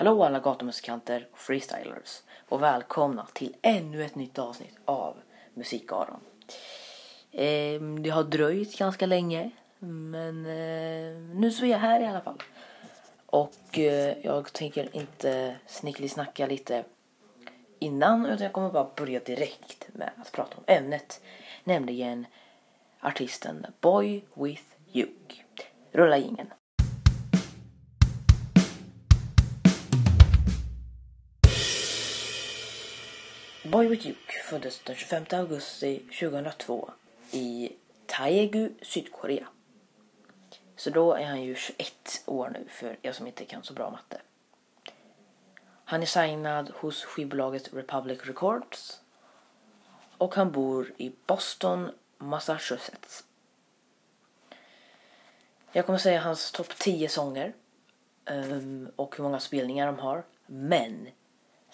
Hallå alla gatumusikanter och freestylers och välkomna till ännu ett nytt avsnitt av Musikaron. Eh, det har dröjt ganska länge men eh, nu så är jag här i alla fall. Och eh, jag tänker inte snickelsnacka lite innan utan jag kommer bara börja direkt med att prata om ämnet. Nämligen artisten Boy With Duke. Rulla ingen. Boy With Duke föddes den 25 augusti 2002 i Taegu, Sydkorea. Så då är han ju 21 år nu för er som inte kan så bra matte. Han är signad hos skivbolaget Republic Records och han bor i Boston, Massachusetts. Jag kommer säga hans topp 10 sånger um, och hur många spelningar de har. Men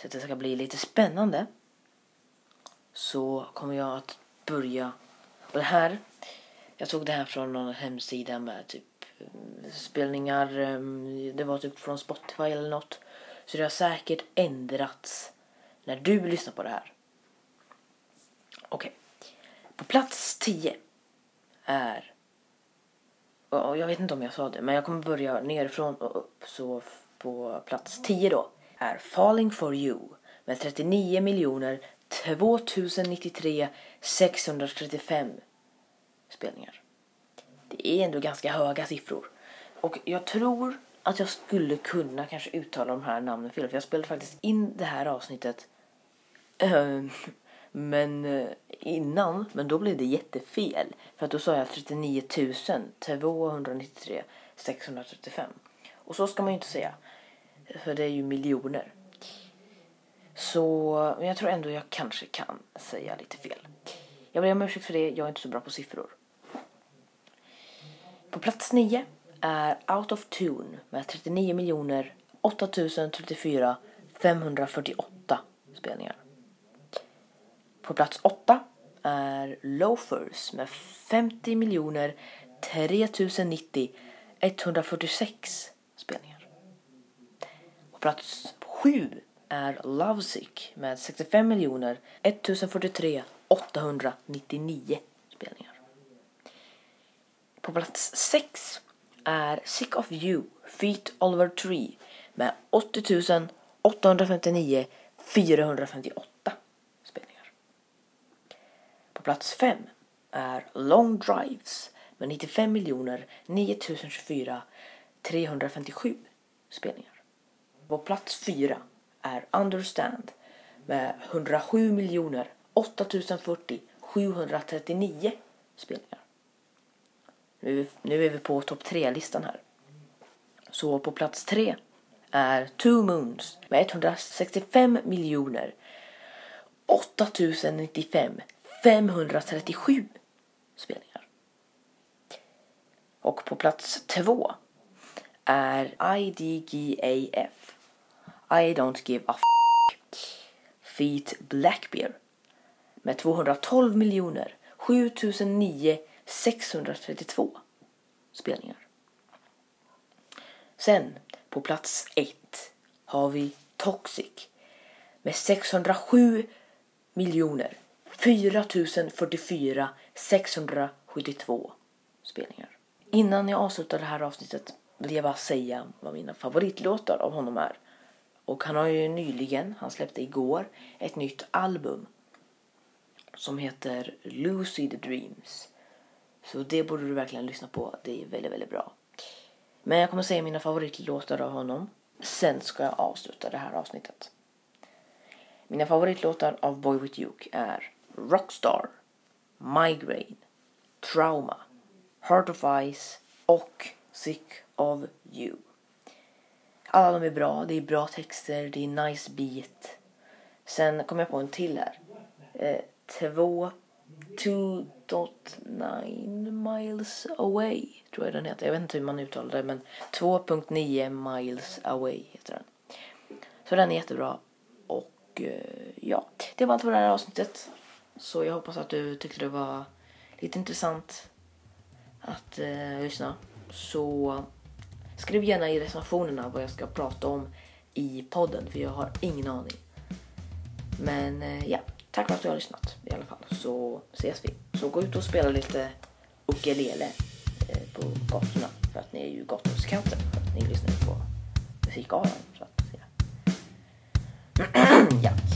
så att det ska bli lite spännande så kommer jag att börja. Och det här, jag tog det här från någon hemsida med typ eh, spelningar. Ehm, det var typ från Spotify eller något. Så det har säkert ändrats när du lyssnar på det här. Okej. Okay. På plats 10 är och jag vet inte om jag sa det, men jag kommer börja nerifrån och upp. Så på plats 10 då är Falling for you med 39 miljoner 2093 635 spelningar. Det är ändå ganska höga siffror. Och jag tror att jag skulle kunna kanske uttala de här namnen fel. För jag spelade faktiskt in det här avsnittet äh, men eh, innan, men då blev det jättefel. För att då sa jag 39 293 635. Och så ska man ju inte säga. För det är ju miljoner. Så men jag tror ändå jag kanske kan säga lite fel. Jag ber om ursäkt för det, jag är inte så bra på siffror. På plats 9 är Out of Tune med 39 miljoner 8034 548 spelningar. På plats 8 är Loafers med 50 miljoner 3090 146 spelningar. På plats 7 är Lovesick med 65 miljoner 1043 899 spelningar. På plats 6 är Sick of You Feet Oliver Tree med 80 859 458 spelningar. På plats 5 är Long Drives med 95 miljoner 9024 357 spelningar. På plats 4 är Understand med 107 miljoner 8040 739 spelningar. Nu, nu är vi på topp 3-listan här. Så på plats 3 är Two Moons med 165 miljoner 8095 537 spelningar. Och på plats 2 är IDGAF i don't give a f Feet Blackbear med 212 miljoner 7009 632 spelningar. Sen på plats 1 har vi Toxic med 607 miljoner 4044 672 spelningar. Innan jag avslutar det här avsnittet vill jag bara säga vad mina favoritlåtar av honom är. Och han har ju nyligen, han släppte igår, ett nytt album som heter Lucid Dreams. Så det borde du verkligen lyssna på. Det är väldigt, väldigt bra. Men jag kommer säga mina favoritlåtar av honom. Sen ska jag avsluta det här avsnittet. Mina favoritlåtar av Boy With Duke är Rockstar, Migraine, Trauma, Heart of Ice och Sick of You. Alla de är bra. Det är bra texter. Det är nice beat. Sen kom jag på en till här. Eh, 2.9 miles away tror jag den heter. Jag vet inte hur man uttalar det men 2.9 miles away heter den. Så den är jättebra. Och eh, ja, det var allt för det här avsnittet. Så jag hoppas att du tyckte det var lite intressant att eh, lyssna. Så Skriv gärna i recensionerna vad jag ska prata om i podden för jag har ingen aning. Men eh, ja, tack för att du har lyssnat i alla fall. Så ses vi. Så gå ut och spela lite ukulele eh, på gatorna för att ni är ju gatumusikanter. För att ni lyssnar på musikalan. Så att, ja. ja.